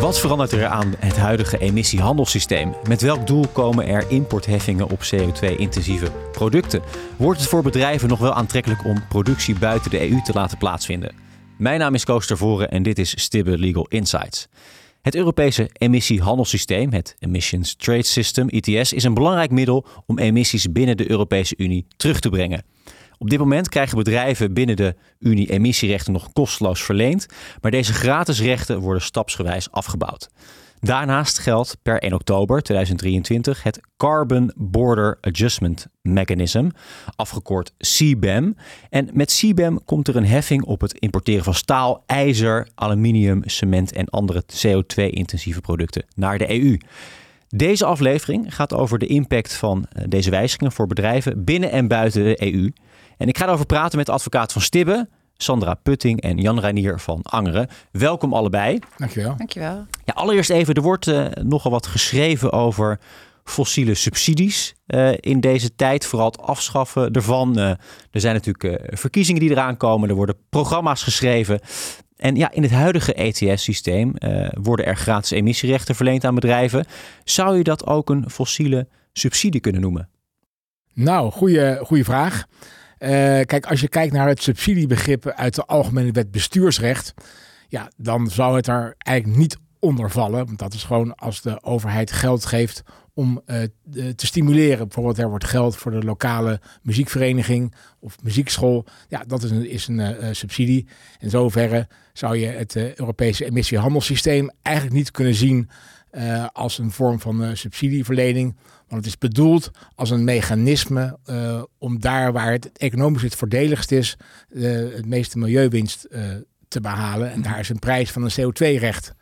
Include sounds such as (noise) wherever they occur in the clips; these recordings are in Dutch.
Wat verandert er aan het huidige emissiehandelssysteem? Met welk doel komen er importheffingen op CO2-intensieve producten? Wordt het voor bedrijven nog wel aantrekkelijk om productie buiten de EU te laten plaatsvinden? Mijn naam is Koos Tervoren en dit is Stibbe Legal Insights. Het Europese emissiehandelssysteem, het Emissions Trade System, ETS, is een belangrijk middel om emissies binnen de Europese Unie terug te brengen. Op dit moment krijgen bedrijven binnen de Unie emissierechten nog kosteloos verleend, maar deze gratis rechten worden stapsgewijs afgebouwd. Daarnaast geldt per 1 oktober 2023 het Carbon Border Adjustment Mechanism, afgekort CBAM. En met CBAM komt er een heffing op het importeren van staal, ijzer, aluminium, cement en andere CO2-intensieve producten naar de EU. Deze aflevering gaat over de impact van eh, deze wijzigingen voor bedrijven binnen en buiten de EU. En ik ga erover praten met de advocaat van Stibbe, Sandra Putting en Jan Reinier van Angeren. Welkom allebei. Dankjewel. Dankjewel. Ja, allereerst even, er wordt uh, nogal wat geschreven over fossiele subsidies uh, in deze tijd. Vooral het afschaffen ervan. Uh, er zijn natuurlijk verkiezingen die eraan komen. Er worden programma's geschreven. En ja, in het huidige ETS-systeem worden er gratis emissierechten verleend aan bedrijven. Zou je dat ook een fossiele subsidie kunnen noemen? Nou, goede vraag. Uh, kijk, als je kijkt naar het subsidiebegrip uit de Algemene Wet Bestuursrecht, ja, dan zou het er eigenlijk niet onder vallen. Want dat is gewoon als de overheid geld geeft om uh, te stimuleren. Bijvoorbeeld er wordt geld voor de lokale muziekvereniging of muziekschool. Ja, dat is een, is een uh, subsidie. In zoverre zou je het Europese emissiehandelssysteem eigenlijk niet kunnen zien als een vorm van subsidieverlening. Want het is bedoeld als een mechanisme uh, om daar waar het economisch het voordeligst is, uh, het meeste milieuwinst uh, te behalen. En daar is een prijs van een CO2-recht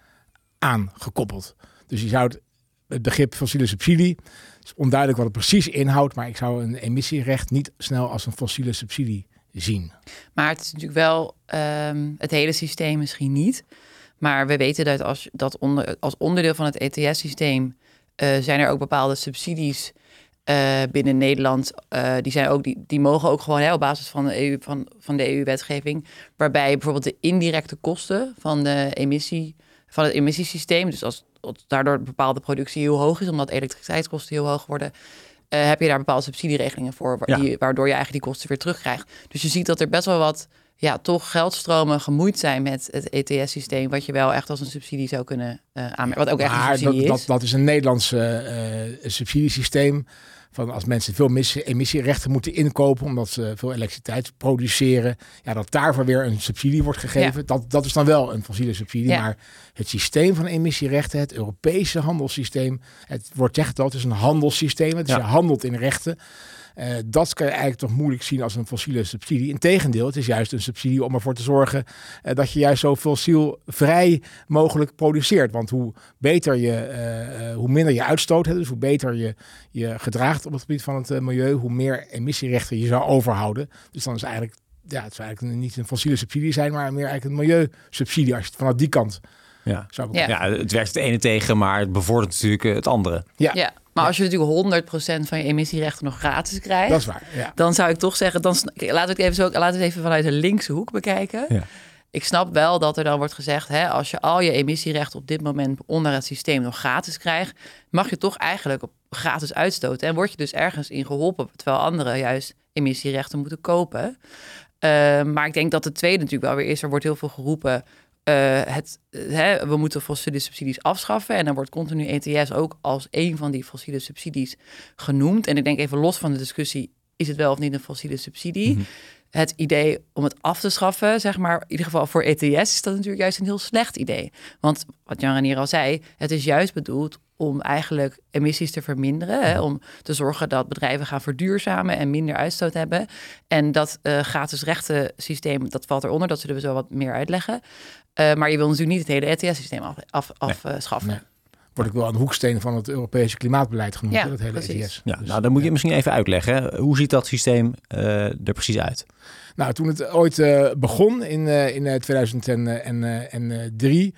aan gekoppeld. Dus je zou het, het begrip fossiele subsidie, is onduidelijk wat het precies inhoudt, maar ik zou een emissierecht niet snel als een fossiele subsidie zien. Maar het is natuurlijk wel um, het hele systeem misschien niet. Maar we weten dat als, dat onder, als onderdeel van het ETS-systeem zijn er ook bepaalde subsidies uh, binnen Nederland. Uh, die, zijn ook, die, die mogen ook gewoon hè, op basis van de EU, van, van de EU-wetgeving. Waarbij bijvoorbeeld de indirecte kosten van, de emissie, van het emissiesysteem. Dus als, als daardoor bepaalde productie heel hoog is, omdat elektriciteitskosten heel hoog worden. heb je daar bepaalde subsidieregelingen voor, ja. die, waardoor je eigenlijk die kosten weer terugkrijgt. Dus je ziet dat er best wel wat ja, toch geldstromen gemoeid zijn met het ETS-systeem, wat je wel echt als een subsidie zou kunnen uh, aanmerken. Wat ook echt een subsidie dat, is. Dat, dat is een Nederlands uh, subsidiesysteem. Van als mensen veel emissierechten moeten inkopen omdat ze veel elektriciteit produceren, ja, dat daarvoor weer een subsidie wordt gegeven. Ja. Dat, dat is dan wel een fossiele subsidie. Ja. Maar het systeem van emissierechten, het Europese handelssysteem, het wordt zegt dat het is een handelssysteem. Het is ja. je handelt in rechten. Uh, dat kan je eigenlijk toch moeilijk zien als een fossiele subsidie. Integendeel, het is juist een subsidie om ervoor te zorgen uh, dat je juist zo fossielvrij mogelijk produceert. Want hoe beter je, uh, hoe minder je uitstoot, hè, dus hoe beter je je gedraagt op het gebied van het milieu, hoe meer emissierechten je zou overhouden. Dus dan is eigenlijk, ja, het zou eigenlijk niet een fossiele subsidie zijn, maar meer eigenlijk een milieusubsidie als je het vanuit die kant ja. zou ja. ja, het werkt het ene tegen, maar het bevordert natuurlijk het andere. Ja. ja. Maar als je natuurlijk 100% van je emissierechten nog gratis krijgt, dat is waar, ja. dan zou ik toch zeggen, dan laten we het even zo, laten we het even vanuit de linkse hoek bekijken. Ja. Ik snap wel dat er dan wordt gezegd, hè, als je al je emissierechten op dit moment onder het systeem nog gratis krijgt, mag je toch eigenlijk op gratis uitstoten. En word je dus ergens in geholpen, terwijl anderen juist emissierechten moeten kopen. Uh, maar ik denk dat de tweede natuurlijk wel weer is, er wordt heel veel geroepen uh, het, hè, we moeten fossiele subsidies afschaffen. En dan wordt continu ETS ook als een van die fossiele subsidies genoemd. En ik denk even los van de discussie, is het wel of niet een fossiele subsidie? Mm -hmm. Het idee om het af te schaffen, zeg maar, in ieder geval voor ETS, is dat natuurlijk juist een heel slecht idee. Want wat Jan Renier al zei, het is juist bedoeld om eigenlijk emissies te verminderen. Hè, om te zorgen dat bedrijven gaan verduurzamen en minder uitstoot hebben. En dat uh, gratis rechten systeem, dat valt eronder. Dat zullen we zo wat meer uitleggen. Uh, maar je wil natuurlijk niet het hele ETS-systeem afschaffen. Af, af, nee. nee. Wordt ook wel een hoeksteen van het Europese klimaatbeleid genoemd, ja, dat hele precies. ETS. Ja, dus, nou, dan moet je misschien even uitleggen. Hoe ziet dat systeem er precies uit? Nou, toen het ooit begon in, in 2003...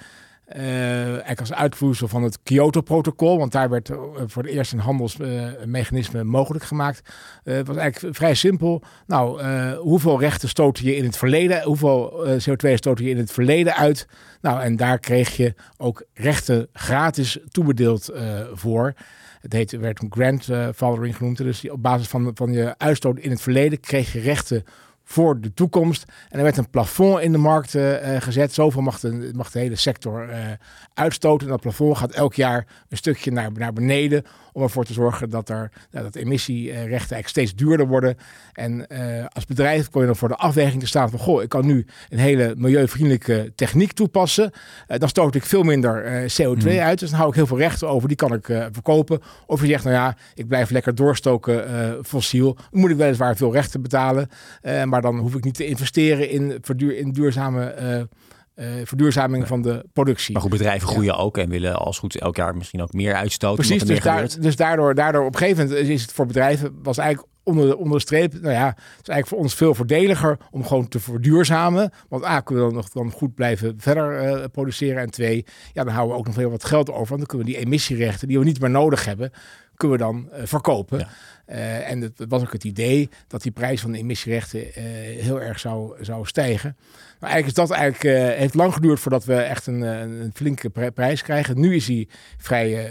Uh, eigenlijk als uitvoersel van het Kyoto-protocol, want daar werd voor het eerst een handelsmechanisme mogelijk gemaakt. het was eigenlijk vrij simpel. Nou, hoeveel rechten stoten je in het verleden, hoeveel CO2 stoten je in het verleden uit? Nou, en daar kreeg je ook rechten gratis toebedeeld voor. Het heet, werd een grandfathering genoemd. Dus op basis van, van je uitstoot in het verleden kreeg je rechten voor de toekomst. En er werd een plafond in de markt uh, gezet. Zoveel mag de, mag de hele sector uh, uitstoten. En dat plafond gaat elk jaar een stukje naar, naar beneden. Om ervoor te zorgen dat, er, dat emissierechten eigenlijk steeds duurder worden. En als bedrijf kon je dan voor de afweging te staan van... goh, ik kan nu een hele milieuvriendelijke techniek toepassen. dan stoot ik veel minder CO2 hmm. uit. Dus dan hou ik heel veel rechten over. Die kan ik verkopen. Of je zegt, nou ja, ik blijf lekker doorstoken fossiel. Dan moet ik weliswaar veel rechten betalen. maar dan hoef ik niet te investeren in, verduur, in duurzame uh, verduurzaming van de productie. Maar goed, bedrijven groeien ook en willen als goed elk jaar misschien ook meer uitstoten. Precies, dus, daar, dus daardoor, daardoor op een gegeven moment is het voor bedrijven, was eigenlijk onder de, onder de streep, nou ja, het is eigenlijk voor ons veel voordeliger om gewoon te verduurzamen. Want A, kunnen we dan nog dan goed blijven verder uh, produceren. En twee, ja, dan houden we ook nog heel wat geld over. Want dan kunnen we die emissierechten die we niet meer nodig hebben, kunnen we dan uh, verkopen. Uh, en het was ook het idee dat die prijs van de emissierechten uh, heel erg zou, zou stijgen. Maar eigenlijk is dat eigenlijk, uh, heeft lang geduurd voordat we echt een, een flinke prijs krijgen. Nu is hij vrij,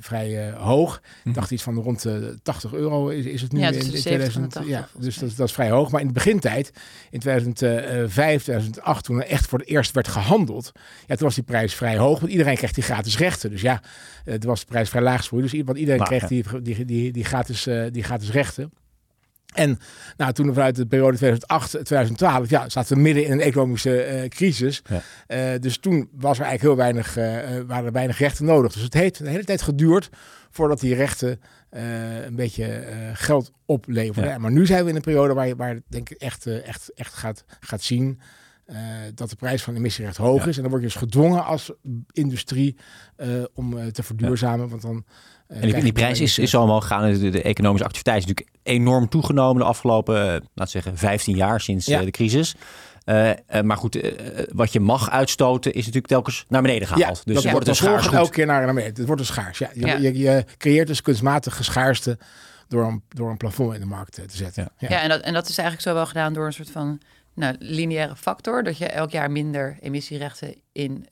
vrij hoog. Ik mhm. dacht iets van rond de 80 euro is, is het nu ja, in, in 2000. ja, dus dat, dat, is vrij hoog. Maar in de begintijd, in 2005, 2008, toen er echt voor het eerst werd gehandeld, ja, toen was die prijs vrij hoog. Want iedereen kreeg die gratis rechten. Dus ja, het was de prijs vrij laag Dus iedereen kreeg die, die, die, die gratis die gratis rechten. En nou, toen vanuit de periode 2008-2012, ja, zaten we midden in een economische uh, crisis. Uh, dus toen was er eigenlijk heel weinig, uh, waren er weinig rechten nodig. Dus het heeft de hele tijd geduurd voordat die rechten een beetje geld opleverden. Ja. Maar nu zijn we in een periode waar je waar, denk ik echt, echt, echt gaat, gaat zien dat de prijs van emissierecht hoog is. En dan word je dus gedwongen als industrie om te verduurzamen. Want dan en die, die prijs is, is allemaal gegaan. De, de, economische activiteit is natuurlijk enorm toegenomen de afgelopen, uh, laat zeggen, 15 jaar sinds uh, de crisis. Uh, maar goed, wat je mag uitstoten is natuurlijk telkens naar beneden gehaald. Ja, dus dat wordt dus schaars. elke keer naar beneden. Het wordt een schaars. Ja. Je, ja. je, je creëert dus kunstmatige schaarste door een, door een plafond in de markt te zetten. Ja, ja. en, dat, en dat is eigenlijk zo wel gedaan door een soort van nou, lineaire factor. Dat je elk jaar minder emissierechten in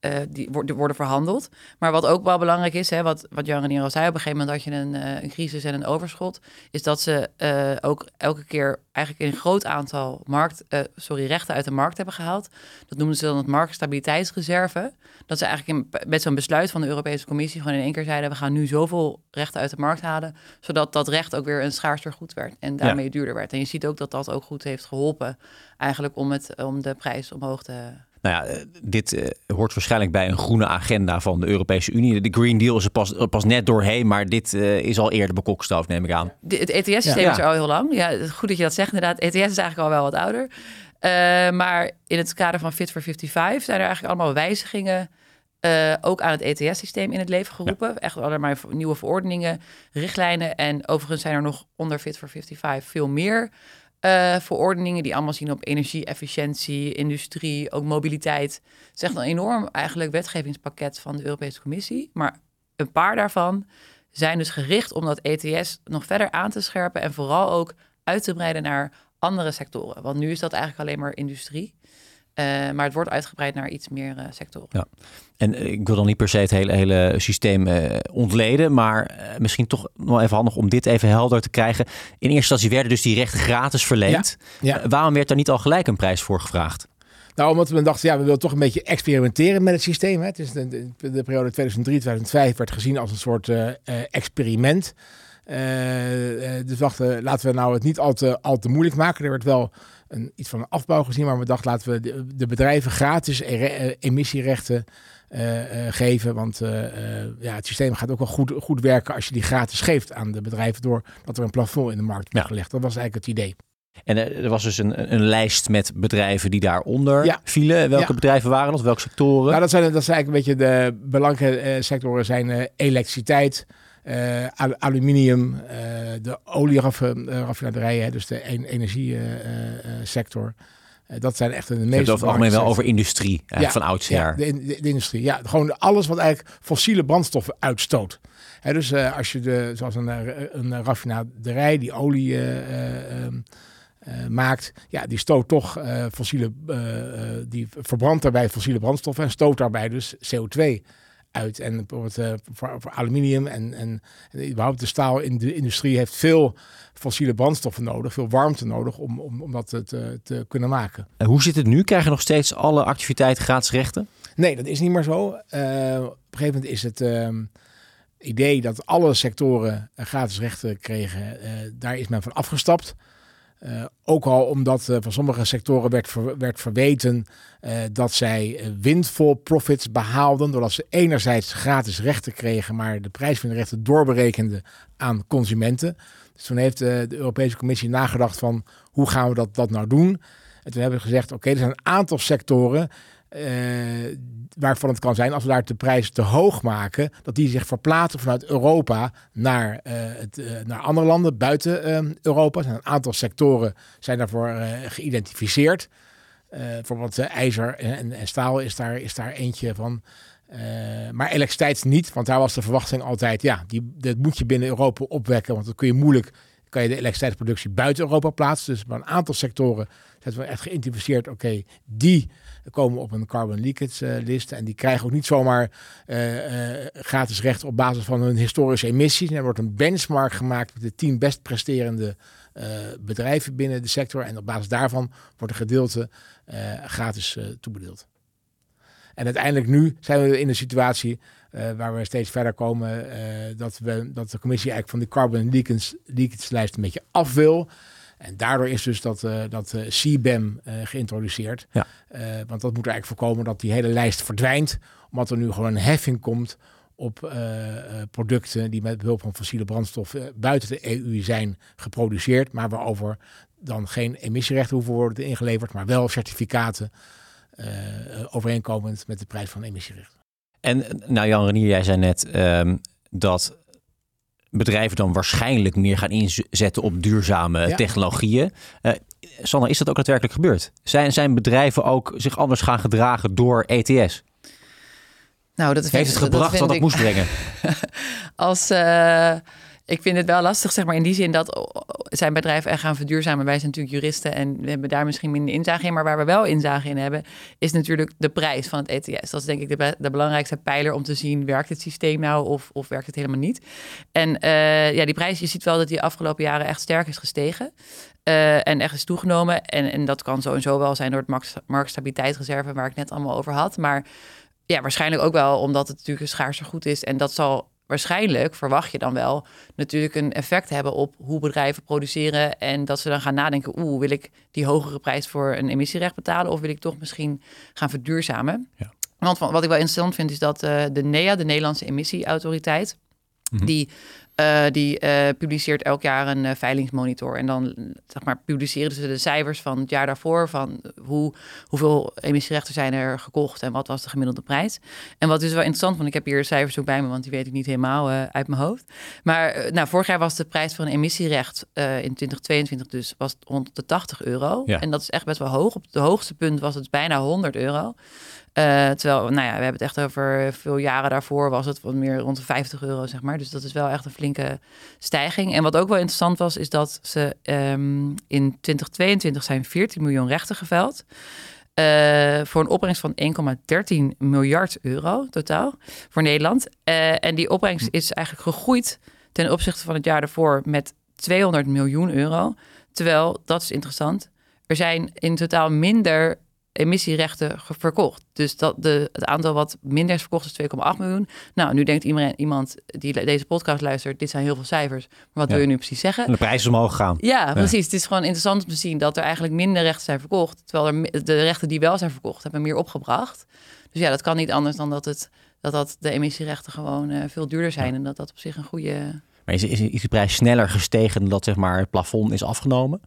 uh, die worden verhandeld. Maar wat ook wel belangrijk is, hè, wat, wat Jan Renier al zei, op een gegeven moment had je een, uh, een crisis en een overschot, is dat ze uh, ook elke keer eigenlijk een groot aantal markt, sorry, rechten uit de markt hebben gehaald. Dat noemden ze dan het marktstabiliteitsreserve. Dat ze eigenlijk in, met zo'n besluit van de Europese Commissie gewoon in één keer zeiden, we gaan nu zoveel rechten uit de markt halen, zodat dat recht ook weer een schaarster goed werd en daarmee duurder werd. En je ziet ook dat dat ook goed heeft geholpen eigenlijk om, het, om de prijs omhoog te nou ja, eh, dit uh, hoort waarschijnlijk bij een groene agenda van de Europese Unie. De Green Deal is er pas, pas net doorheen, maar dit uh, is al eerder bekokstoofd, neem ik aan. De, het ETS-systeem ja. is er al heel lang. Ja, goed dat je dat zegt inderdaad. ETS is eigenlijk al wel wat ouder. Uh, maar in het kader van Fit for 55 zijn er eigenlijk allemaal wijzigingen uh, ook aan het ETS-systeem in het leven geroepen. Ja. Echt allerlei nieuwe verordeningen, richtlijnen. En overigens zijn er nog onder Fit for 55 veel meer uh, verordeningen die allemaal zien op energie-efficiëntie, industrie, ook mobiliteit. Het is echt een enorm eigenlijk wetgevingspakket van de Europese Commissie. Maar een paar daarvan zijn dus gericht om dat ETS nog verder aan te scherpen en vooral ook uit te breiden naar andere sectoren. Want nu is dat eigenlijk alleen maar industrie. Uh, maar het wordt uitgebreid naar iets meer uh, sectoren. Ja. En eh, ik wil dan niet per se het hele, hele systeem uh, ontleden, maar misschien toch nog even handig om dit even helder te krijgen. In eerste instantie werden dus die rechten gratis verleend. Ja. Ja. waarom werd daar niet al gelijk een prijs voor gevraagd? Nou, omdat we dachten, ja, we willen toch een beetje experimenteren met het systeem. Hè. Het is de, de, de periode 2003-2005 werd gezien als een soort experiment. dus dachten, laten we nou het niet al te, al te moeilijk maken. Er werd wel een, iets van een afbouw gezien, maar we dachten laten we de, de bedrijven gratis e emissierechten uh, uh, geven. Want uh, ja, het systeem gaat ook wel goed, goed werken als je die gratis geeft aan de bedrijven doordat er een plafond in de markt wordt gelegd. Dat was eigenlijk het idee. En er was dus een, een lijst met bedrijven die daaronder ja. vielen. Welke bedrijven waren dat? Welke sectoren? Nou, dat, zijn, dat zijn eigenlijk een beetje de belangrijke sectoren zijn elektriciteit, aluminium, uh, de olieraffinaderij, dus de energiesector. dat zijn echt de meeste. Het over het algemeen wel over industrie, ja, van oudsher. Ja, de, de, de, industrie. Ja, gewoon alles wat eigenlijk fossiele brandstoffen uitstoot. dus als je de, zoals een, een raffinaderij die olie ehm, maakt, ja, die stoot toch fossiele, die verbrandt daarbij fossiele brandstoffen en stoot daarbij dus CO2 uit. En bijvoorbeeld uh, voor, voor, aluminium en, en, en überhaupt de staalindustrie heeft veel fossiele brandstoffen nodig, veel warmte nodig om, om, om dat te, te kunnen maken. En hoe zit het nu? Krijgen nog steeds alle activiteiten gratis rechten? Nee, dat is niet meer zo. Uh, op een gegeven moment is het uh, idee dat alle sectoren gratis rechten kregen, daar is men van afgestapt. Uh, ook al omdat uh, van sommige sectoren werd, werd verweten uh, dat zij windfall profits behaalden. Doordat ze enerzijds gratis rechten kregen, maar de prijs van de rechten doorberekenden aan consumenten. Dus toen heeft de Europese Commissie nagedacht van hoe gaan we dat, dat nou doen. En toen hebben we gezegd, oké, er zijn een aantal sectoren waarvan het kan zijn, als we daar de prijs te hoog maken, dat die zich verplaatsen vanuit Europa naar, uh, het, uh, naar andere landen buiten uh, Europa. Een aantal sectoren zijn daarvoor geïdentificeerd. bijvoorbeeld ijzer en, en, staal is daar, is daar eentje van. maar elektriciteit niet, want daar was de verwachting altijd, ja, die, dat moet je binnen Europa opwekken, want dan kun je moeilijk, kan je de elektriciteitsproducctie buiten Europa plaatsen. Dus bij een aantal sectoren zijn we echt geïdentificeerd, oké, die komen op een carbon leakage uh, list. En die krijgen ook niet zomaar uh, uh, gratis recht op basis van hun historische emissies. Er wordt een benchmark gemaakt met de tien best presterende bedrijven binnen de sector. En op basis daarvan wordt een gedeelte gratis toebedeeld. En uiteindelijk nu zijn we in een situatie waar we steeds verder komen. dat, we, dat de commissie eigenlijk van de carbon leakage, leakage lijst een beetje af wil. En daardoor is dus dat, uh, dat uh, CBAM uh, geïntroduceerd. Ja. want dat moet eigenlijk voorkomen dat die hele lijst verdwijnt. Omdat er nu gewoon een heffing komt op producten die met behulp van fossiele brandstoffen buiten de EU zijn geproduceerd. Maar waarover dan geen emissierechten hoeven worden ingeleverd. Maar wel certificaten overeenkomend met de prijs van emissierechten. En nou Jan Renier, jij zei net um, dat bedrijven dan waarschijnlijk meer gaan inzetten op duurzame technologieën. Uh, Sanne, is dat ook daadwerkelijk gebeurd? Zijn, zijn bedrijven ook zich anders gaan gedragen door ETS? Nou, dat heeft het gebracht dat wat het moest brengen? (laughs) Als uh, ik vind het wel lastig, zeg maar, in die zin dat zijn bedrijven er gaan verduurzamen. Wij zijn natuurlijk juristen en we hebben daar misschien minder inzage in. Maar waar we wel inzage in hebben, is natuurlijk de prijs van het ETS. Dat is denk ik de, belangrijkste pijler om te zien, werkt het systeem nou of, of werkt het helemaal niet? En uh, ja, die prijs, je ziet wel dat die afgelopen jaren echt sterk is gestegen. Uh, en echt is toegenomen. En, en dat kan sowieso wel zijn door het marktstabiliteitsreserve waar ik net allemaal over had. Maar ja, waarschijnlijk ook wel omdat het natuurlijk een schaarser goed is. En dat zal waarschijnlijk verwacht je dan wel natuurlijk een effect hebben op hoe bedrijven produceren. En dat ze dan gaan nadenken: oeh, wil ik die hogere prijs voor een emissierecht betalen? Of wil ik toch misschien gaan verduurzamen? Ja. Want wat ik wel interessant vind, is dat uh, de NEA, de Nederlandse Emissieautoriteit, mhm. die uh, die uh, publiceert elk jaar een uh, veilingsmonitor. En dan zeg maar, publiceren ze de cijfers van het jaar daarvoor. Van hoe, hoeveel emissierechten zijn er gekocht en wat was de gemiddelde prijs. En wat is wel interessant, want ik heb hier cijfers ook bij me, want die weet ik niet helemaal uit mijn hoofd. Maar nou, vorig jaar was de prijs voor een emissierecht in 2022 dus was rond de 80 euro. Ja. En dat is echt best wel hoog. Op het hoogste punt was het bijna 100 euro. Uh, terwijl, nou ja, we hebben het echt over veel jaren daarvoor was het wat meer rond de 50 euro, zeg maar. Dus dat is wel echt een flinke stijging. En wat ook wel interessant was, is dat ze um, in 2022 zijn 14 miljoen rechten geveld. Uh, voor een opbrengst van 1,13 miljard euro totaal voor Nederland. Uh, en die opbrengst is eigenlijk gegroeid ten opzichte van het jaar daarvoor met 200 miljoen euro. Terwijl, dat is interessant, er zijn in totaal minder emissierechten verkocht. Dus dat de, het aantal wat minder is verkocht is 2,8 miljoen. Nou, nu denkt iedereen, iemand die deze podcast luistert, dit zijn heel veel cijfers. Maar wat wil je nu precies zeggen? de prijs is omhoog gaan. Ja, precies. Het is gewoon interessant om te zien dat er eigenlijk minder rechten zijn verkocht. Terwijl er, de rechten die wel zijn verkocht, hebben meer opgebracht. Dus ja, dat kan niet anders dan dat, het, dat, dat de emissierechten gewoon uh, veel duurder zijn. En dat dat op zich een goede... Maar is, is, is de prijs sneller gestegen dan dat zeg maar, het plafond is afgenomen?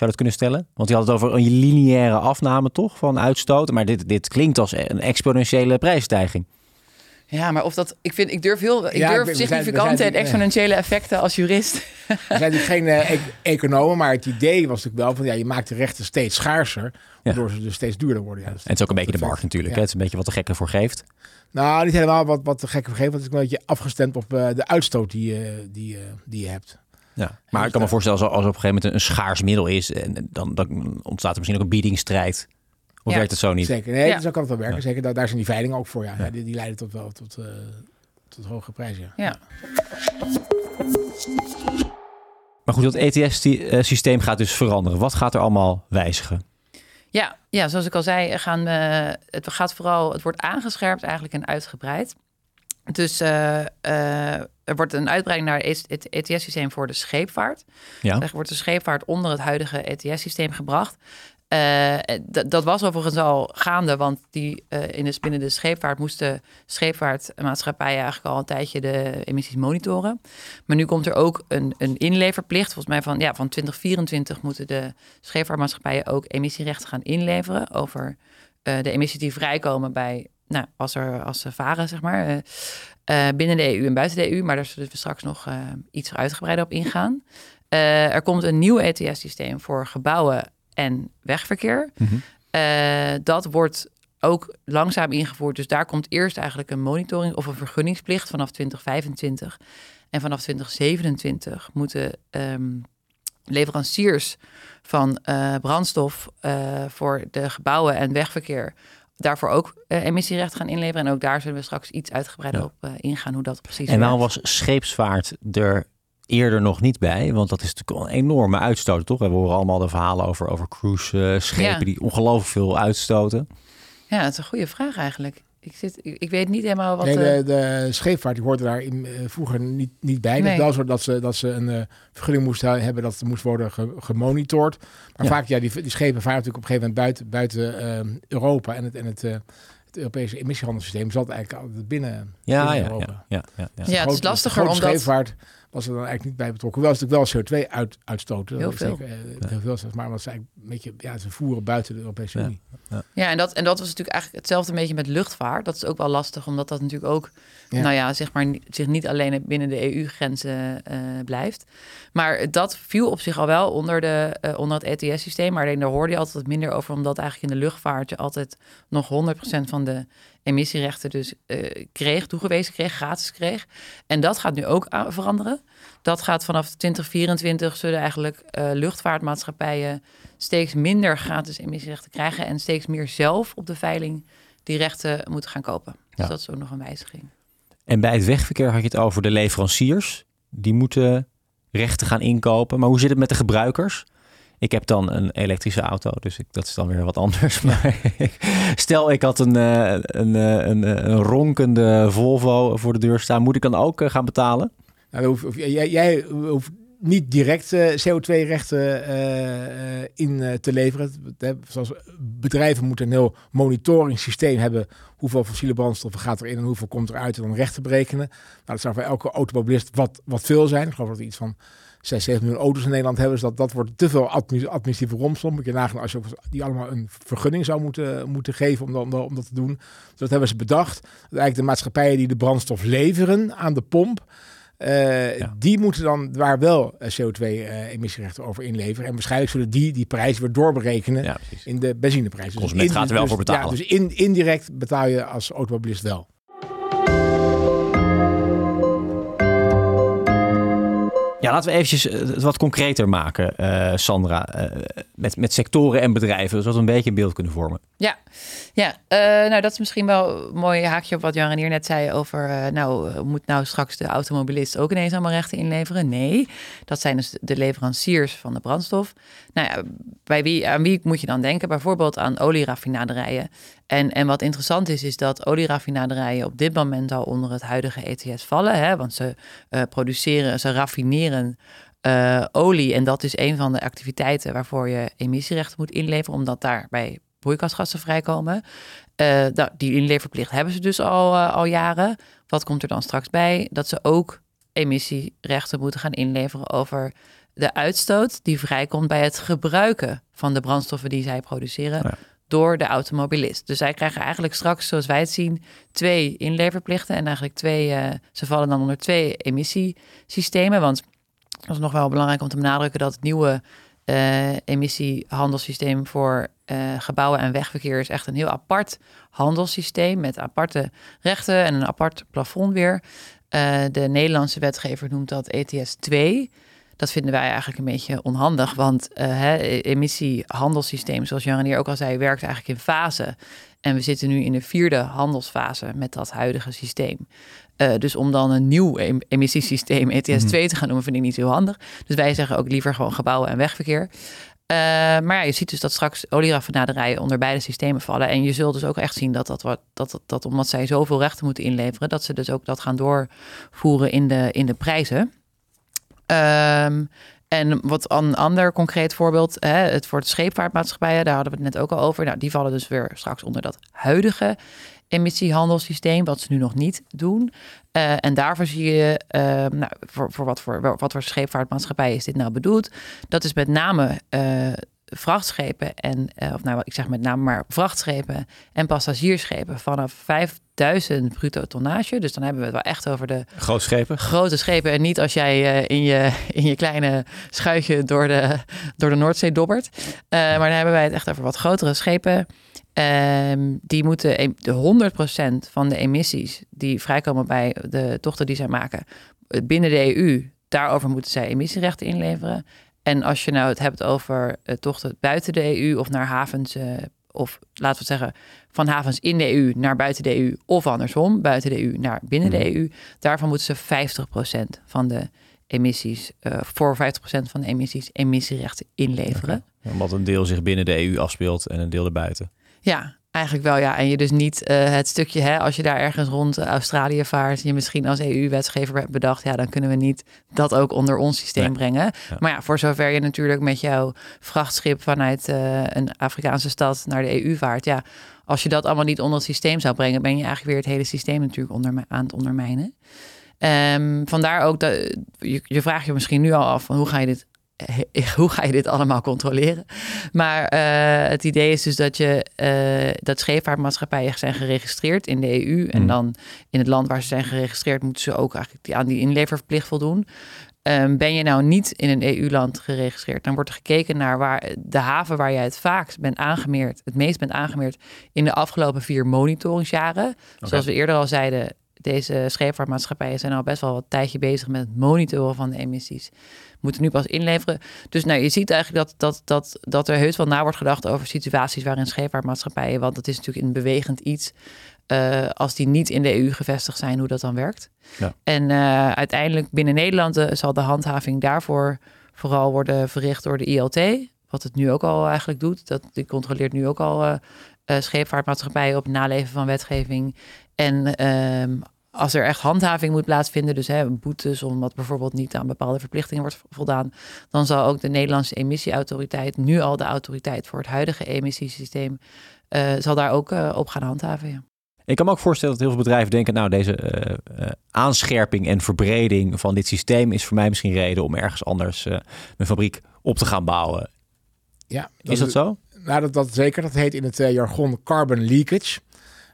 Zou dat kunnen stellen? Want je had het over een lineaire afname toch van uitstoot. Maar dit, dit klinkt als een exponentiële prijsstijging. Ja, maar of dat, ik vind, ik durf heel, ik durf significante en exponentiële effecten als jurist. We zijn natuurlijk geen uh, economen, maar het idee was natuurlijk wel van, ja, je maakt de rechten steeds schaarser, waardoor ze dus steeds duurder worden. Ja, en het is ook een beetje de markt natuurlijk, het is een beetje wat de gekken voor geeft. Nou, niet helemaal wat, wat de gekken voor geeft, want het is een beetje afgestemd op uh, de uitstoot die, uh, die, die je hebt. Ja, maar ik kan me voorstellen, als, als op een gegeven moment een schaars middel is, en dan, dan ontstaat er misschien ook een biedingsstrijd of werkt het zo niet? Zeker, nee, ja. zo kan het wel werken. Zeker, daar, zijn die veilingen ook voor. Ja. Die, die, leiden tot wel tot, uh, tot hoge prijzen. Ja. Maar goed, dat ETS-systeem eh, gaat dus veranderen. Wat gaat er allemaal wijzigen? Ja, ja zoals ik al zei, gaan, uh, het gaat vooral, het wordt aangescherpt eigenlijk en uitgebreid. Dus uh, er wordt een uitbreiding naar het ETS-systeem voor de scheepvaart. Ja. Er wordt de scheepvaart onder het huidige ETS-systeem gebracht. Uh, dat was overigens al gaande, want die, uh, in de, binnen de scheepvaart moesten scheepvaartmaatschappijen eigenlijk al een tijdje de emissies monitoren. Maar nu komt er ook een, een inleverplicht. Volgens mij van, ja, van 2024 moeten de scheepvaartmaatschappijen ook emissierechten gaan inleveren over uh, de emissies die vrijkomen bij, nou, als, er, als ze varen, zeg maar, binnen de EU en buiten de EU. Maar daar zullen we straks nog iets uitgebreider op ingaan. er komt een nieuw ETS-systeem voor gebouwen en wegverkeer. Mhm. Eh, dat wordt ook langzaam ingevoerd. Dus daar komt eerst eigenlijk een monitoring of een vergunningsplicht vanaf 2025. En vanaf 2027 moeten ehm, leveranciers van brandstof voor de gebouwen en wegverkeer daarvoor ook uh, emissierecht gaan inleveren. En ook daar zullen we straks iets uitgebreider op ingaan hoe dat precies En nou was scheepsvaart er eerder nog niet bij. Want dat is natuurlijk een enorme uitstoot, toch? We horen allemaal de verhalen over, over cruise-schepen die ongelooflijk veel uitstoten. Ja, dat is een goede vraag eigenlijk. Ik, zit, ik, weet niet helemaal wat... Nee, de, de scheepvaart die hoorde daar in, uh, vroeger niet, niet bij. Nee. wel zo dat ze, dat ze een uh, vergunning moesten hebben dat het moest worden ge, gemonitord. Maar vaak, ja, die, die schepen varen natuurlijk op een gegeven moment buiten, buiten uh, Europa en het, en het, het Europese emissiehandelssysteem zat eigenlijk altijd binnen, ja, binnen ja, Europa. Ja, ja, ja, ja. het is lastiger omdat... scheepvaart was er dan eigenlijk niet bij betrokken. Wel is natuurlijk wel CO2 uit, uitstoten. Heel veel. Zeker, uh, heel veel maar ze eigenlijk een beetje, ja, ze voeren buiten de Europese Unie. Ja, ja. en, dat, en dat was natuurlijk eigenlijk hetzelfde een beetje met luchtvaart. Dat is ook wel lastig, omdat dat natuurlijk ook, nou ja, zeg maar, zich niet alleen binnen de EU-grenzen uh, blijft. Maar dat viel op zich al wel onder, de, uh, onder het ETS-systeem. Maar alleen daar hoorde je altijd minder over, omdat eigenlijk in de luchtvaart je altijd nog 100% van de emissierechten dus uh, kreeg, toegewezen kreeg, gratis kreeg. En dat gaat nu ook veranderen. Dat gaat vanaf 2024 zullen eigenlijk uh, luchtvaartmaatschappijen steeds minder gratis emissierechten krijgen en steeds meer zelf op de veiling die rechten moeten gaan kopen. Dus dat is ook nog een wijziging. En bij het wegverkeer had je het over de leveranciers. Die moeten rechten gaan inkopen. Maar hoe zit het met de gebruikers? Ik heb dan een elektrische auto, dus ik, dat is dan weer wat anders. (laughs) Maar stel, ik had een, eh, een, eh, een, eh, een, ronkende Volvo voor de deur staan. Moet ik dan ook gaan betalen? Nou, jij hoeft niet direct CO2-rechten in te leveren. Zoals bedrijven moeten een heel monitoringssysteem hebben. Hoeveel fossiele brandstoffen gaat erin en hoeveel komt eruit en dan rechten berekenen. Nou, dat zou voor elke automobilist wat, wat veel zijn. Ik geloof dat iets van 6, 7 miljoen auto's in Nederland hebben. Dus dat, dat wordt te veel administratieve romslomp. Moet je nagaan als je die allemaal een vergunning zou moeten, moeten geven om, dan, om dat te doen. Dus dat hebben ze bedacht. Dat eigenlijk de maatschappijen die de brandstof leveren aan de pomp. Uh, Die moeten dan waar wel eh, CO2-emissierechten uh, over inleveren. En waarschijnlijk zullen die die prijs weer doorberekenen ja, in de benzineprijs. Dus Consument gaat er wel dus, voor betalen. Ja, dus in, indirect betaal je als automobilist wel. Ja, laten we eventjes eh, het wat concreter maken, uh, Sandra. Uh, met, met sectoren en bedrijven, zodat we een beetje een beeld kunnen vormen. Ja, ja nou dat is misschien wel een mooi haakje op wat Jan Renier net zei over... nou, moet nou straks de automobilist ook ineens allemaal rechten inleveren? Nee, dat zijn dus de leveranciers van de brandstof. Nou ja, bij wie, aan wie moet je dan denken? Bijvoorbeeld aan olieraffinaderijen. En, en wat interessant is, is dat olieraffinaderijen op dit moment al onder het huidige ETS vallen. Hè? Want ze uh, produceren, ze raffineren uh, olie. En dat is een van de activiteiten waarvoor je emissierechten moet inleveren, omdat daarbij broeikasgassen vrijkomen. Uh, die inleverplicht hebben ze dus al, al jaren. Wat komt er dan straks bij? Dat ze ook emissierechten moeten gaan inleveren over de uitstoot die vrijkomt bij het gebruiken van de brandstoffen die zij produceren. Door de automobilist. Dus zij krijgen eigenlijk straks, zoals wij het zien, twee inleverplichten. En eigenlijk twee, uh, ze vallen dan onder twee emissiesystemen. Want dat is nog wel belangrijk om te benadrukken dat het nieuwe uh, emissiehandelssysteem voor uh, gebouwen en wegverkeer is echt een heel apart handelssysteem met aparte rechten en een apart plafond weer. De Nederlandse wetgever noemt dat ETS 2. Dat vinden wij eigenlijk een beetje onhandig, want uh, emissiehandelssysteem, zoals Jan hier ook al zei, werkt eigenlijk in fase. En we zitten nu in de vierde handelsfase met dat huidige systeem. Uh, dus om dan een nieuw emissiesysteem ETS 2 te gaan noemen, vind ik niet heel handig. Dus wij zeggen ook liever gewoon gebouwen en wegverkeer. Uh, maar ja, je ziet dus dat straks olieraffinaderijen onder beide systemen vallen. En je zult dus ook echt zien dat, dat, dat, dat, dat omdat zij zoveel rechten moeten inleveren, dat ze dus ook dat gaan doorvoeren in de, in de prijzen. Um, en wat een ander concreet voorbeeld, hè, het voor de scheepvaartmaatschappijen, daar hadden we het net ook al over. Nou, die vallen dus weer straks onder dat huidige emissiehandelssysteem, wat ze nu nog niet doen. Uh, en daarvoor zie je, uh, nou, voor, wat voor wat voor scheepvaartmaatschappij is dit nou bedoeld? Dat is met name uh, vrachtschepen en, of nou, ik zeg met name maar vrachtschepen en passagiersschepen vanaf 5000 bruto tonnage. Dus dan hebben we het wel echt over de grote schepen. Grote schepen en niet als jij in, je, in je kleine schuitje door de, door de Noordzee dobbert. maar dan hebben wij het echt over wat grotere schepen. Um, die moeten de 100% van de emissies die vrijkomen bij de tochten die zij maken binnen de EU, daarover moeten zij emissierechten inleveren. En als je nou het hebt over uh, tochten buiten de EU of naar havens, uh, of laten we zeggen van havens in de EU naar buiten de EU, of andersom, buiten de EU naar binnen de Mhm. EU, daarvan moeten ze 50% van de emissies, uh, voor 50% van de emissies, emissierechten inleveren. Omdat een deel zich binnen de EU afspeelt en een deel erbuiten. Ja, eigenlijk wel ja. En je dus niet uh, het stukje, hè, als je daar ergens rond Australië vaart, je misschien als EU-wetgever hebt bedacht, ja, dan kunnen we niet dat ook onder ons systeem Nee. brengen. Ja. Maar ja, voor zover je natuurlijk met jouw vrachtschip vanuit uh, een Afrikaanse stad naar de EU vaart, ja, als je dat allemaal niet onder het systeem zou brengen, ben je eigenlijk weer het hele systeem natuurlijk onder, aan het ondermijnen. Um, vandaar ook dat je, je vraagt je misschien nu al af van hoe ga je dit (laughs) hoe ga je dit allemaal controleren? Maar uh, het idee is dus dat je uh, dat scheepvaartmaatschappijen zijn geregistreerd in de EU. En Mm. dan in het land waar ze zijn geregistreerd, moeten ze ook eigenlijk die, aan die inleververplicht voldoen. Um, ben je nou niet in een EU-land geregistreerd, dan wordt er gekeken naar waar de haven waar jij het vaakst bent aangemeerd, het meest bent aangemeerd in de afgelopen vier monitoringsjaren. Okay. Zoals we eerder al zeiden, deze scheepvaartmaatschappijen zijn al best wel wat tijdje bezig met het monitoren van de emissies. Moeten nu pas inleveren. Dus nou, je ziet eigenlijk dat, dat, dat, dat er heus wel na wordt gedacht over situaties waarin scheepvaartmaatschappijen, want dat is natuurlijk een bewegend iets, uh, als die niet in de EU gevestigd zijn, hoe dat dan werkt. Ja. En uh, uiteindelijk binnen Nederland uh, zal de handhaving daarvoor vooral worden verricht door de ILT. Wat het nu ook al eigenlijk doet. Dat, die controleert nu ook al scheepvaartmaatschappijen op het naleven van wetgeving. En um, als er echt handhaving moet plaatsvinden, dus hè, boetes omdat bijvoorbeeld niet aan bepaalde verplichtingen wordt voldaan, dan zal ook de Nederlandse emissieautoriteit, nu al de autoriteit voor het huidige emissiesysteem, uh, zal daar ook uh, op gaan handhaven. Ja. Ik kan me ook voorstellen dat heel veel bedrijven denken, nou deze uh, uh, aanscherping en verbreding van dit systeem is voor mij misschien reden om ergens anders uh, mijn fabriek op te gaan bouwen. Ja, is dat zo? Nou, dat, dat zeker. Dat heet in het uh, jargon carbon leakage.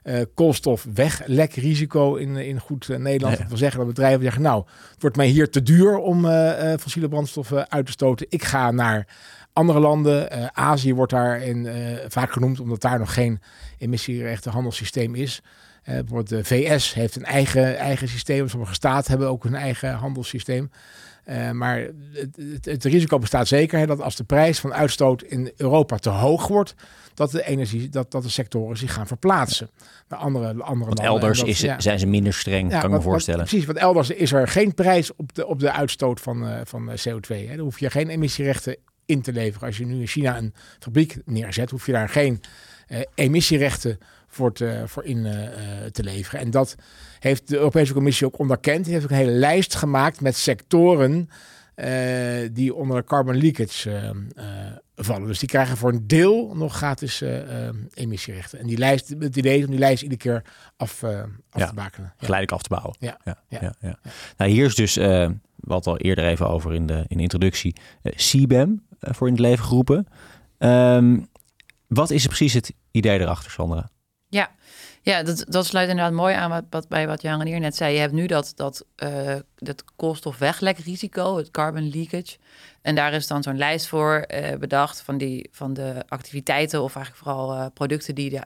Uh, koolstofweglekrisico in, in goed uh, Nederland. Ja. Dat wil zeggen dat bedrijven zeggen, nou, het wordt mij hier te duur om uh, fossiele brandstoffen uit te stoten. Ik ga naar andere landen. Azië wordt daar in, vaak genoemd, omdat daar nog geen emissierechten handelssysteem is. bijvoorbeeld de VS heeft een eigen, eigen systeem. Sommige staten hebben ook een eigen handelssysteem. Uh, maar het, het, het, risico bestaat zeker hè, dat als de prijs van uitstoot in Europa te hoog wordt, dat de energie, dat, dat de sectoren zich gaan verplaatsen naar andere, andere want landen. elders dat, is, ja. zijn ze minder streng, ja, kan ik me voorstellen. Wat, precies, want elders is er geen prijs op de, op de uitstoot van, uh, van CO2. Hè. Dan hoef je geen emissierechten in te leveren. Als je nu in China een fabriek neerzet, hoef je daar geen uh, emissierechten voor, te, voor in uh, te leveren. En dat heeft de Europese Commissie ook onderkend. Die heeft ook een hele lijst gemaakt met sectoren uh, die onder de carbon leakage uh, vallen. Dus die krijgen voor een deel nog gratis emissierechten. En die lijst, het idee is om die lijst iedere keer af, af ja, te bakenen. Ja. Geleidelijk af te bouwen. Ja. ja, ja. ja nou, hier is dus, wat al eerder even over in de, in de introductie, CBAM voor in het leven geroepen. Um, Wat is precies het idee erachter, Sandra? Ja, ja dat, dat sluit inderdaad mooi aan wat, wat, bij wat Jan hier net zei. Je hebt nu dat, dat, uh, dat koolstofweglekrisico, het carbon leakage. En daar is dan zo'n lijst voor uh, bedacht van, die, van de activiteiten... of eigenlijk vooral uh, producten die, de,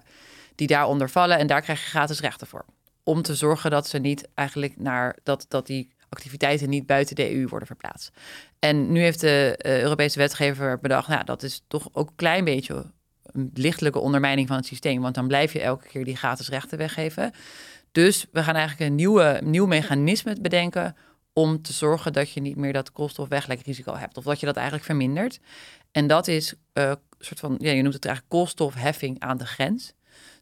die daaronder vallen. En daar krijg je gratis rechten voor. Om te zorgen dat ze niet eigenlijk naar... dat, dat die activiteiten niet buiten de EU worden verplaatst. En nu heeft de Europese wetgever bedacht... nou, dat is toch ook een klein beetje een lichtelijke ondermijning van het systeem. Want dan blijf je elke keer die gratis rechten weggeven. Dus we gaan eigenlijk een nieuwe, nieuw mechanisme bedenken om te zorgen dat je niet meer dat koolstofweglekrisico hebt. Of dat je dat eigenlijk vermindert. En dat is een uh, soort van, ja, je noemt het eigenlijk koolstofheffing aan de grens.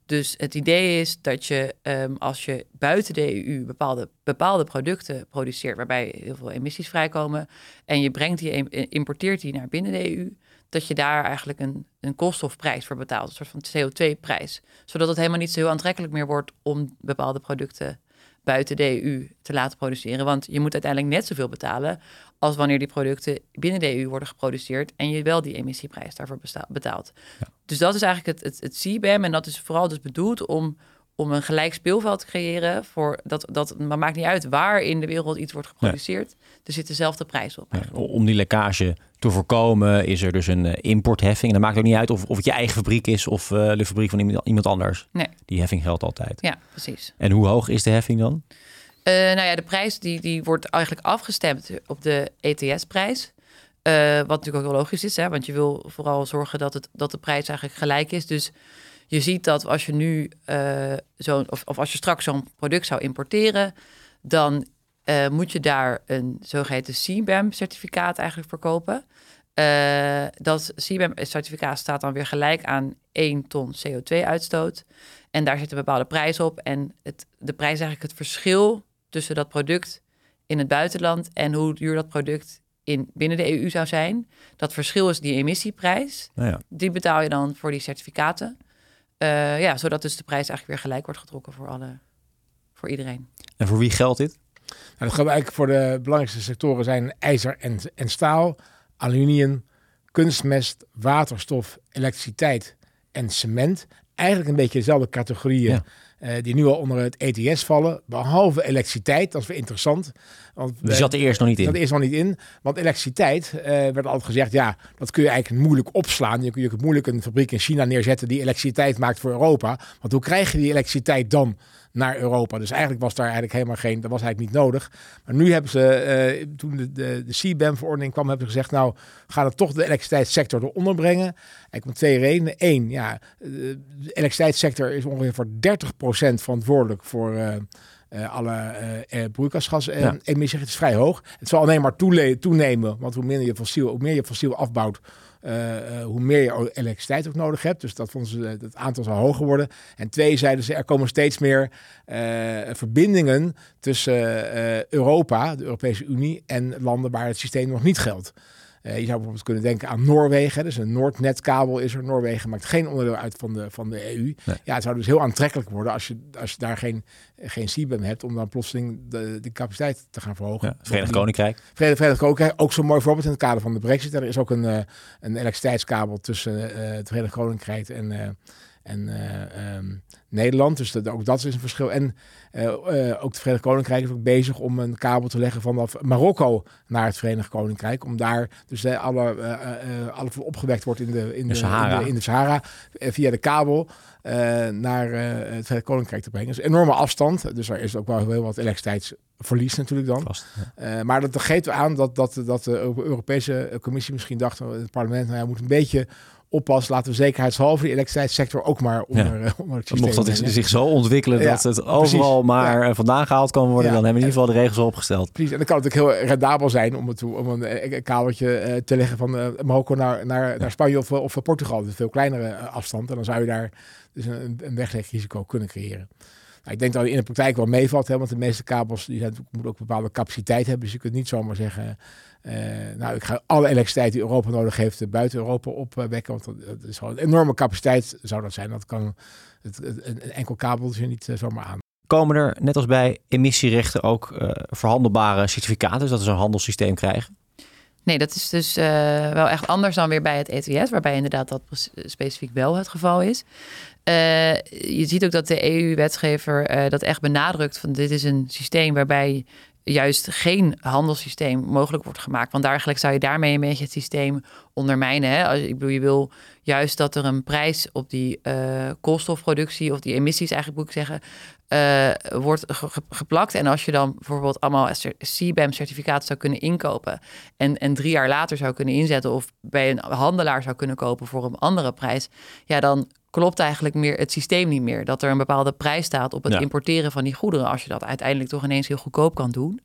Dus het idee is dat je um, als je buiten de EU bepaalde, bepaalde producten produceert, waarbij heel veel emissies vrijkomen, en je brengt die, importeert die naar binnen de EU, dat je daar eigenlijk een, een koolstofprijs voor betaalt, een soort van CO2-prijs. Zodat het helemaal niet zo heel aantrekkelijk meer wordt om bepaalde producten buiten de EU te laten produceren. Want je moet uiteindelijk net zoveel betalen als wanneer die producten binnen de EU worden geproduceerd en je wel die emissieprijs daarvoor betaalt. Ja. Dus dat is eigenlijk het, het, het CBAM en dat is vooral dus bedoeld om om een gelijk speelveld te creëren. Voor dat, dat, maar maakt niet uit waar in de wereld iets wordt geproduceerd. Er zit dezelfde prijs op. om die lekkage te voorkomen is er dus een uh, importheffing. En dan maakt ook niet uit of, of het je eigen fabriek is of uh, de fabriek van iemand, iemand anders. Nee. Die heffing geldt altijd. Ja, precies. En hoe hoog is de heffing dan? Uh, nou ja, de prijs die, die wordt eigenlijk afgestemd op de ETS-prijs. wat natuurlijk ook logisch is, hè, want je wil vooral zorgen dat, het, dat de prijs eigenlijk gelijk is. Dus je ziet dat als je nu uh, zo'n, of, of als je straks zo'n product zou importeren, dan uh, moet je daar een zogeheten CBAM-certificaat eigenlijk verkopen. Uh, dat CBAM-certificaat staat dan weer gelijk aan 1 ton CO2-uitstoot. En daar zit een bepaalde prijs op. En het, de prijs is eigenlijk het verschil tussen dat product in het buitenland en hoe duur dat product in, binnen de EU zou zijn. Dat verschil is die emissieprijs. Nou ja. Die betaal je dan voor die certificaten. Uh, ja, zodat dus de prijs eigenlijk weer gelijk wordt getrokken voor, alle, voor iedereen. En voor wie geldt dit? Nou, dat geldt eigenlijk voor de belangrijkste sectoren zijn ijzer en, en staal, aluminium, kunstmest, waterstof, elektriciteit en cement. Eigenlijk een beetje dezelfde categorieën uh, die nu al onder het ETS vallen. Behalve elektriciteit, dat is weer interessant. Want, die zat er eerst nog niet in. er eerst nog niet in. Want elektriciteit, uh, werd altijd gezegd, ja, dat kun je eigenlijk moeilijk opslaan. Je, je kunt moeilijk een fabriek in China neerzetten die elektriciteit maakt voor Europa. Want hoe krijg je die elektriciteit dan? Naar Europa. Dus eigenlijk was daar eigenlijk helemaal geen, dat was eigenlijk niet nodig. Maar nu hebben ze, uh, toen de, de, de CBAM-verordening kwam, hebben ze gezegd, nou, gaan we toch de elektriciteitssector eronder brengen. Eigenlijk om twee redenen. Eén, ja, de elektriciteitssector is ongeveer voor 30% verantwoordelijk voor... Uh, uh, alle uh, broeikasgasemissie. Ja. Het is vrij hoog. Het zal alleen maar toenemen, want hoe meer je fossiel, hoe meer je fossiel afbouwt, uh, hoe meer je elektriciteit ook nodig hebt. Dus dat vonden ze, het aantal zal hoger worden. En twee, zeiden ze, er komen steeds meer verbindingen tussen Europa, de Europese Unie, en landen waar het systeem nog niet geldt. Uh, je zou bijvoorbeeld kunnen denken aan Noorwegen. Dus een Noordnetkabel is er. Noorwegen maakt geen onderdeel uit van de, van de EU. Ja, het zou dus heel aantrekkelijk worden als je, als je daar geen, geen CBAM hebt... om dan plotseling de, de capaciteit te gaan verhogen. Ja, Verenigd Koninkrijk. Verenigd, Verenigd Koninkrijk, ook zo'n mooi voorbeeld in het kader van de brexit. Er is ook een, uh, een elektriciteitskabel tussen uh, het Verenigd Koninkrijk en en uh, um, Nederland. Dus dat, ook dat is een verschil. En uh, uh, ook het Verenigd Koninkrijk is ook bezig om een kabel te leggen vanaf Marokko naar het Verenigd Koninkrijk. Om daar dus alle, alle opgewekt wordt in de, in de, Sahara, in de, in de Sahara via de kabel naar het Verenigd Koninkrijk te brengen. Dus enorme afstand. Dus er is ook wel heel wat elektriciteitsverlies natuurlijk dan. Vast, ja. maar dat geeft aan dat, dat, dat de Europese Commissie misschien dacht, het parlement, nou ja, moet een beetje oppas, laten we zekerheidshalve de elektriciteitssector ook maar onder, ja. onder het systeem. Mocht dat zich zo ontwikkelen dat het overal maar ja. vandaan gehaald kan worden, dan hebben we in ieder geval de regels opgesteld. Precies, en dan kan het ook heel rendabel zijn om, het, om een, een kabeltje te leggen van Marokko naar, naar, naar Spanje of, of Portugal. Dat is een veel kleinere afstand en dan zou je daar dus een, een weglegrisico kunnen creëren. Ik denk dat het in de praktijk wel meevalt, want de meeste kabels die zijn, moeten ook een bepaalde capaciteit hebben. Dus je kunt niet zomaar zeggen, uh, nou, ik ga alle elektriciteit die Europa nodig heeft eh, buiten Europa opwekken. Want dat is gewoon een enorme capaciteit zou dat zijn. Dat kan het, het, een enkel kabel dus niet uh, zomaar aan. Komen er, net als bij emissierechten, ook verhandelbare certificaten, dat ze een handelssysteem krijgen? Nee, dat is dus wel echt anders dan weer bij het ETS, waarbij inderdaad dat specifiek wel het geval is. je ziet ook dat de EU-wetgever dat echt benadrukt van dit is een systeem waarbij juist geen handelssysteem mogelijk wordt gemaakt. Want eigenlijk zou je daarmee een beetje het systeem ondermijnen. Hè? Als, ik bedoel, je wil juist dat er een prijs op die uh, koolstofproductie of die emissies, eigenlijk moet ik zeggen, uh, wordt geplakt. En als je dan bijvoorbeeld allemaal CBAM-certificaten zou kunnen inkopen en, en drie jaar later zou kunnen inzetten of bij een handelaar zou kunnen kopen voor een andere prijs, ja, dan klopt eigenlijk meer het systeem niet meer. Dat er een bepaalde prijs staat op het importeren van die goederen, als je dat uiteindelijk toch ineens heel goedkoop kan doen.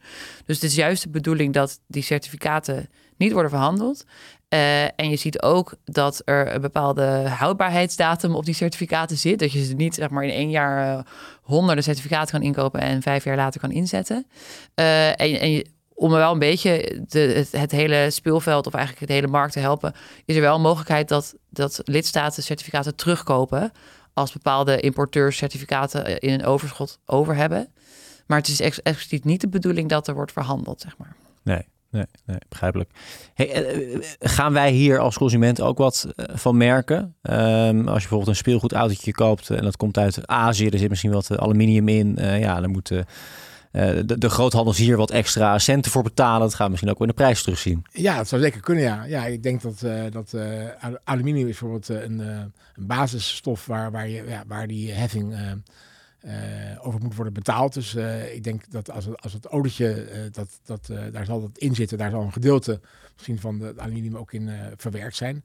Dus het is juist de bedoeling dat die certificaten niet worden verhandeld. Uh, en je ziet ook dat er een bepaalde houdbaarheidsdatum op die certificaten zit. Dat je ze niet zeg maar in één jaar uh, honderden certificaten kan inkopen en vijf jaar later kan inzetten. Uh, en, en je, om wel een beetje de, het, hele speelveld of eigenlijk het hele markt te helpen, is er wel een mogelijkheid dat, dat lidstaten certificaten terugkopen als bepaalde importeurs certificaten in een overschot over hebben. Maar het is ex expliciet niet de bedoeling dat er wordt verhandeld, zeg maar. Nee, nee, nee begrijpelijk. Hey, eh, gaan wij hier als consument ook wat eh, van merken? Um, als je bijvoorbeeld een speelgoedautootje koopt en dat komt uit Azië, er zit misschien wat aluminium in. Ja, dan moet eh, de, de groothandels hier wat extra centen voor betalen. Dat gaan we misschien ook in de prijs terugzien. Ja, dat zou zeker kunnen, ja. Ja, ik denk dat, uh, dat uh, aluminium is bijvoorbeeld een, een basisstof waar, waar, je, ja, waar die heffing over moet worden betaald. Dus ik denk dat als het, als het dat, dat, daar zal dat in zitten, daar zal een gedeelte misschien van het aluminium ook in verwerkt zijn.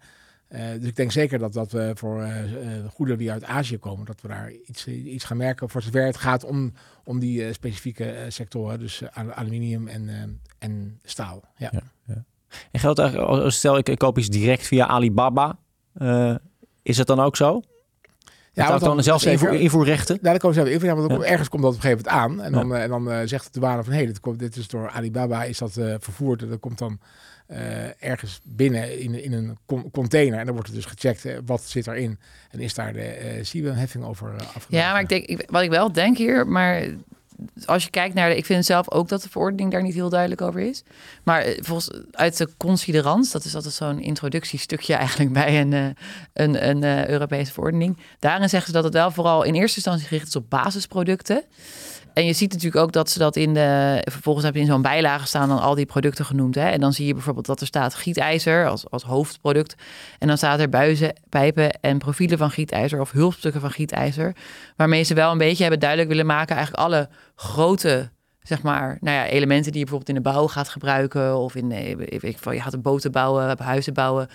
Uh, dus ik denk zeker dat, dat we voor uh, goederen die uit Azië komen, dat we daar iets, iets gaan merken voor zover het gaat om, om die specifieke sectoren, dus aluminium en, en staal. Ja. ja. En geldt eigenlijk, stel ik, ik koop iets direct via Alibaba, is het dan ook zo? Ja, want dan, dan zelfs invoer, invoerrechten? Ja, dan komen zelf invoer, want ja. ergens komt dat op een gegeven moment aan. En dan, en dan zegt de douane van, hé, hey, dit, dit is door Alibaba, is dat vervoerd. En dat komt dan uh, ergens binnen in, in een container. En dan wordt er dus gecheckt uh, wat zit erin. En is daar de uh, heffing over uh, Ja, maar ik denk, ik, wat ik wel denk hier, maar als je kijkt naar ik vind zelf ook dat de verordening daar niet heel duidelijk over is. Maar volgens uit de considerans, dat is altijd zo'n introductiestukje (laughs) eigenlijk bij een, een, een Europese verordening. Daarin zeggen ze dat het wel vooral in eerste instantie gericht is op basisproducten. En je ziet natuurlijk ook dat ze dat in de. Vervolgens hebben in zo'n bijlage staan dan al die producten genoemd. Hè? En dan zie je bijvoorbeeld dat er staat gietijzer als, als hoofdproduct. En dan staat er buizen, pijpen en profielen van gietijzer of hulpstukken van gietijzer. Waarmee ze wel een beetje hebben duidelijk willen maken, eigenlijk alle grote zeg maar, nou ja, elementen die je bijvoorbeeld in de bouw gaat gebruiken. Of in, ik, je gaat boten bouwen, huizen bouwen.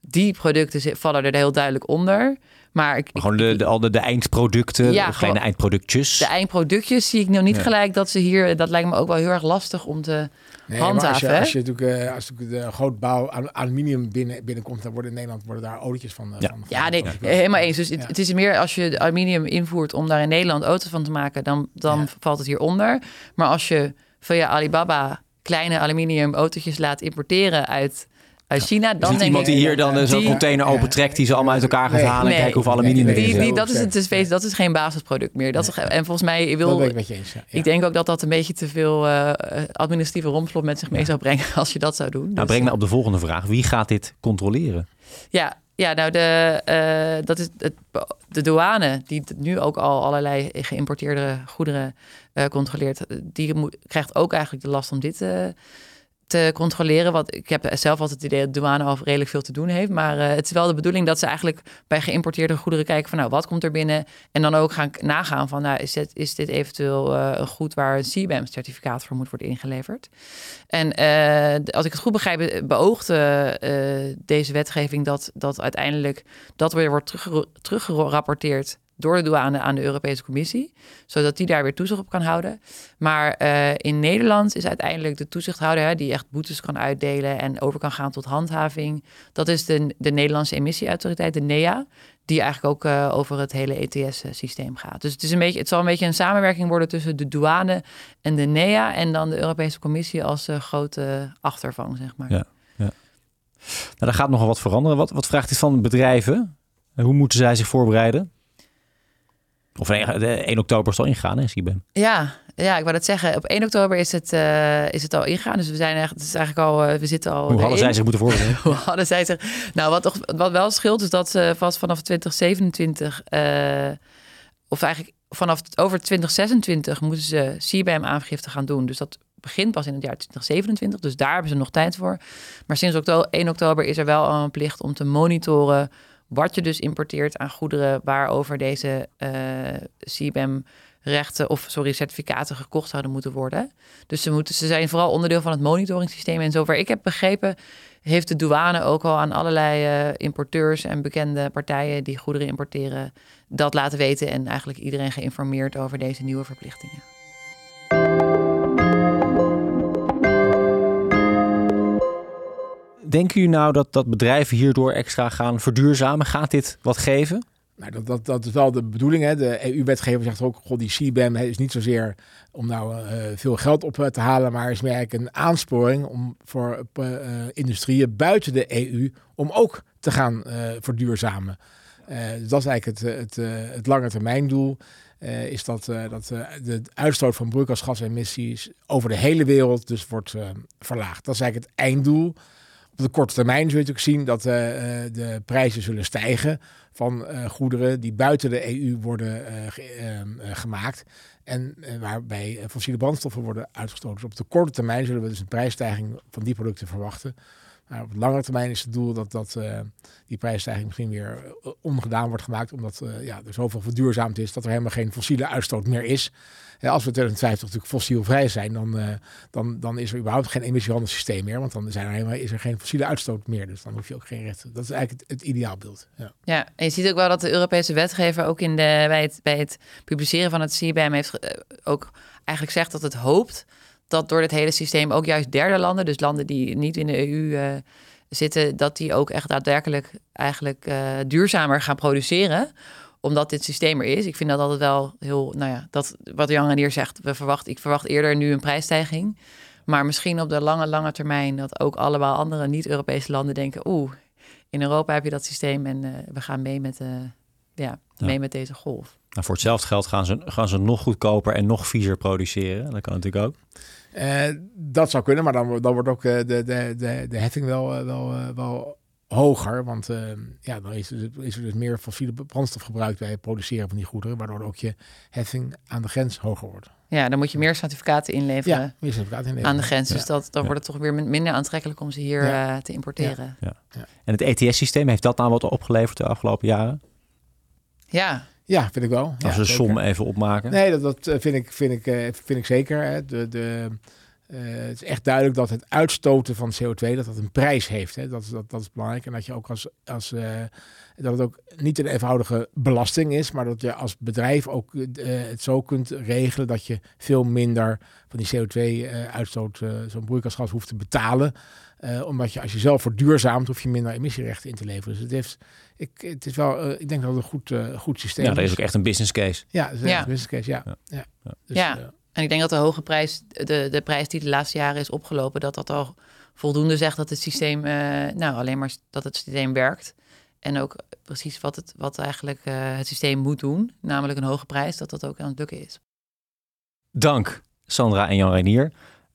Die producten vallen er heel duidelijk onder. Maar ik, gewoon de, de, al de, de eindproducten, ja, kleine eindproductjes. De eindproductjes zie ik nog niet gelijk dat ze hier... Dat lijkt me ook wel heel erg lastig om te nee, handhaven. Als je, als je natuurlijk, uh, als de groot bouw aluminium binnen, binnenkomt... dan worden in Nederland worden daar olietjes van... ja, van, ja nee, helemaal eens. Dus het, het, is meer als je aluminium invoert om daar in Nederland auto's van te maken... dan, dan valt het hieronder. Maar als je via Alibaba kleine aluminium autootjes laat importeren uit uit China. Dan denk iemand die hier dan zo'n container opentrekt, die ze allemaal uit elkaar gaat halen en kijken hoeveel aluminium er is. dat, is het, dat is geen basisproduct meer. Dat is, en volgens mij wil. Ik, eens, ik, denk ook dat dat een beetje te veel uh, administratieve rompslot met zich mee zou brengen (laughs) als je dat zou doen. Nou, dus, breng me op de volgende vraag. Wie gaat dit controleren? Ja, ja, nou, de, uh, dat is het, de douane, die nu ook al allerlei geïmporteerde goederen uh, controleert, die moet, krijgt ook eigenlijk de last om dit uh, te controleren. Want ik heb zelf altijd het idee dat douane al redelijk veel te doen heeft. Maar uh, het is wel de bedoeling dat ze eigenlijk bij geïmporteerde goederen kijken van nou, wat komt er binnen? En dan ook gaan nagaan van nou, is dit, is dit eventueel uh, een goed waar een CBAM-certificaat voor moet worden ingeleverd? En uh, als ik het goed begrijp, beoogde deze wetgeving dat, dat uiteindelijk dat weer wordt terug, teruggerapporteerd door de douane aan de Europese Commissie, zodat die daar weer toezicht op kan houden. Maar uh, in Nederland is uiteindelijk de toezichthouder hè, die echt boetes kan uitdelen en over kan gaan tot handhaving. Dat is de, de Nederlandse emissieautoriteit, de NEA, die eigenlijk ook uh, over het hele ETS-systeem gaat. Dus het, is een beetje, het zal een beetje een samenwerking worden tussen de douane en de NEA en dan de Europese Commissie als uh, grote achtervang, zeg maar. Ja, ja. Nou, daar gaat nogal wat veranderen. Wat, wat vraagt dit van bedrijven? Hoe moeten zij zich voorbereiden? Of 1 oktober is het al ingegaan, hè, CBAM? Ja, ja, ik wou dat zeggen. Op 1 oktober is het, uh, is het al ingegaan. Dus we zijn echt, het is eigenlijk al, uh, we zitten al. Hoe hadden zij zich moeten voorbereiden? (laughs) Hoe hadden zij zich? Nou, wat, toch, wat wel scheelt, is dat ze vast vanaf 2027, uh, of eigenlijk vanaf over 2026, moeten ze CBAM-aangifte gaan doen. Dus dat begint pas in het jaar 2027. Dus daar hebben ze nog tijd voor. Maar sinds oktober, 1 oktober is er wel al een plicht om te monitoren wat je dus importeert aan goederen waarover deze uh, CBAM rechten of sorry, certificaten gekocht zouden moeten worden. Dus ze, moeten, ze zijn vooral onderdeel van het monitoringssysteem. En zover ik heb begrepen, heeft de douane ook al aan allerlei uh, importeurs en bekende partijen die goederen importeren dat laten weten en eigenlijk iedereen geïnformeerd over deze nieuwe verplichtingen. Denken u nou dat, dat bedrijven hierdoor extra gaan verduurzamen? Gaat dit wat geven? Nou, dat, dat, dat is wel de bedoeling. Hè. De EU-wetgever zegt ook, god, die CBAM is niet zozeer om nou uh, veel geld op te halen, maar is meer eigenlijk een aansporing om voor uh, industrieën buiten de EU om ook te gaan verduurzamen. dus dat is eigenlijk het, het, het lange termijn doel. is dat, dat de uitstoot van broeikasgasemissies over de hele wereld dus wordt verlaagd. Dat is eigenlijk het einddoel. Op de korte termijn zul je natuurlijk zien dat uh, de prijzen zullen stijgen van uh, goederen die buiten de EU worden uh, gemaakt. En waarbij fossiele brandstoffen worden uitgestoten. Dus op de korte termijn zullen we dus een prijsstijging van die producten verwachten. Maar op lange termijn is het doel dat, dat die prijsstijging misschien weer ongedaan wordt gemaakt. Omdat ja, er zoveel verduurzaamd is dat er helemaal geen fossiele uitstoot meer is. Ja, als we 2050 natuurlijk fossielvrij zijn, dan, uh, dan, dan is er überhaupt geen emissiehandelssysteem meer. Want dan zijn er helemaal, is er geen fossiele uitstoot meer. Dus dan hoef je ook geen rechten. Dat is eigenlijk het, het ideaalbeeld. Ja. ja, en je ziet ook wel dat de Europese wetgever ook in de, bij, het, bij het publiceren van het CBAM heeft uh, ook eigenlijk zegt dat het hoopt dat door dit hele systeem ook juist derde landen, dus landen die niet in de EU uh, zitten, dat die ook echt daadwerkelijk eigenlijk duurzamer gaan produceren omdat dit systeem er is. Ik vind dat altijd wel heel, nou ja, dat wat Jan hier zegt. We verwachten, ik verwacht eerder nu een prijsstijging. Maar misschien op de lange, lange termijn dat ook allemaal andere niet-Europese landen denken: oeh, in Europa heb je dat systeem en uh, we gaan mee met, uh, ja, ja, mee met deze golf. Nou, voor hetzelfde geld gaan ze, gaan ze nog goedkoper en nog viezer produceren. Dat kan natuurlijk ook. Uh, dat zou kunnen, maar dan, dan wordt ook de, de, de, de heffing wel, wel, wel hoger. Want uh, ja, dan is er, is er dus meer fossiele brandstof gebruikt bij het produceren van die goederen, waardoor ook je heffing aan de grens hoger wordt. Ja, dan moet je meer certificaten inleveren, ja, meer certificaten inleveren. aan de grens. Dus dat, dan wordt het toch weer minder aantrekkelijk om ze hier uh, te importeren. Ja. En het ETS-systeem, heeft dat nou wat opgeleverd de afgelopen jaren? Ja. Ja, vind ik wel. Als we een som even opmaken. Nee, dat, dat vind, ik, vind, ik, vind ik zeker. De, de, uh, het is echt duidelijk dat het uitstoten van CO2 dat dat een prijs heeft. Hè. Dat, is, dat, dat is belangrijk. En dat je ook als, als uh, dat het ook niet een eenvoudige belasting is, maar dat je als bedrijf ook uh, het zo kunt regelen dat je veel minder van die CO2-uitstoot, zo'n broeikasgas hoeft te betalen. omdat je als je zelf verduurzaamt, hoef je minder emissierechten in te leveren. Dus het heeft, ik, het is wel, ik denk dat het een goed, goed systeem is. Ja, dat is ook echt een business case. Ja, dat is ja. een business case. Ja. ja. ja. Dus, ja. En ik denk dat de hoge prijs, de, de prijs die de laatste jaren is opgelopen, dat dat al voldoende zegt dat het systeem, uh, nou alleen maar dat het systeem werkt. En ook precies wat, het, wat eigenlijk uh, het systeem moet doen, namelijk een hoge prijs, dat dat ook aan het lukken is. Dank Sandra en Jan Reinier.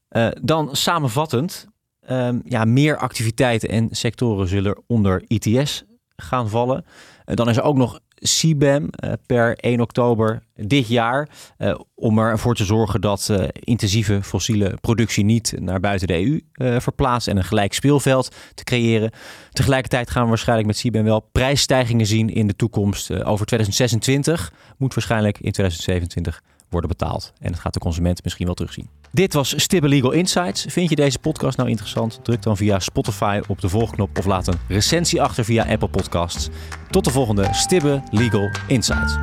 Uh, dan samenvattend, um, ja, meer activiteiten en sectoren zullen onder ITS gaan vallen. Dan is er ook nog CBAM uh, per 1 oktober dit jaar. Uh, om ervoor te zorgen dat intensieve fossiele productie niet naar buiten de EU verplaatst. En een gelijk speelveld te creëren. Tegelijkertijd gaan we waarschijnlijk met CBAM wel prijsstijgingen zien in de toekomst. over 2026 moet waarschijnlijk in 2027 worden betaald. En dat gaat de consument misschien wel terugzien. Dit was Stibbe Legal Insights. Vind je deze podcast nou interessant? Druk dan via Spotify op de volgknop of laat een recensie achter via Apple Podcasts. Tot de volgende Stibbe Legal Insights.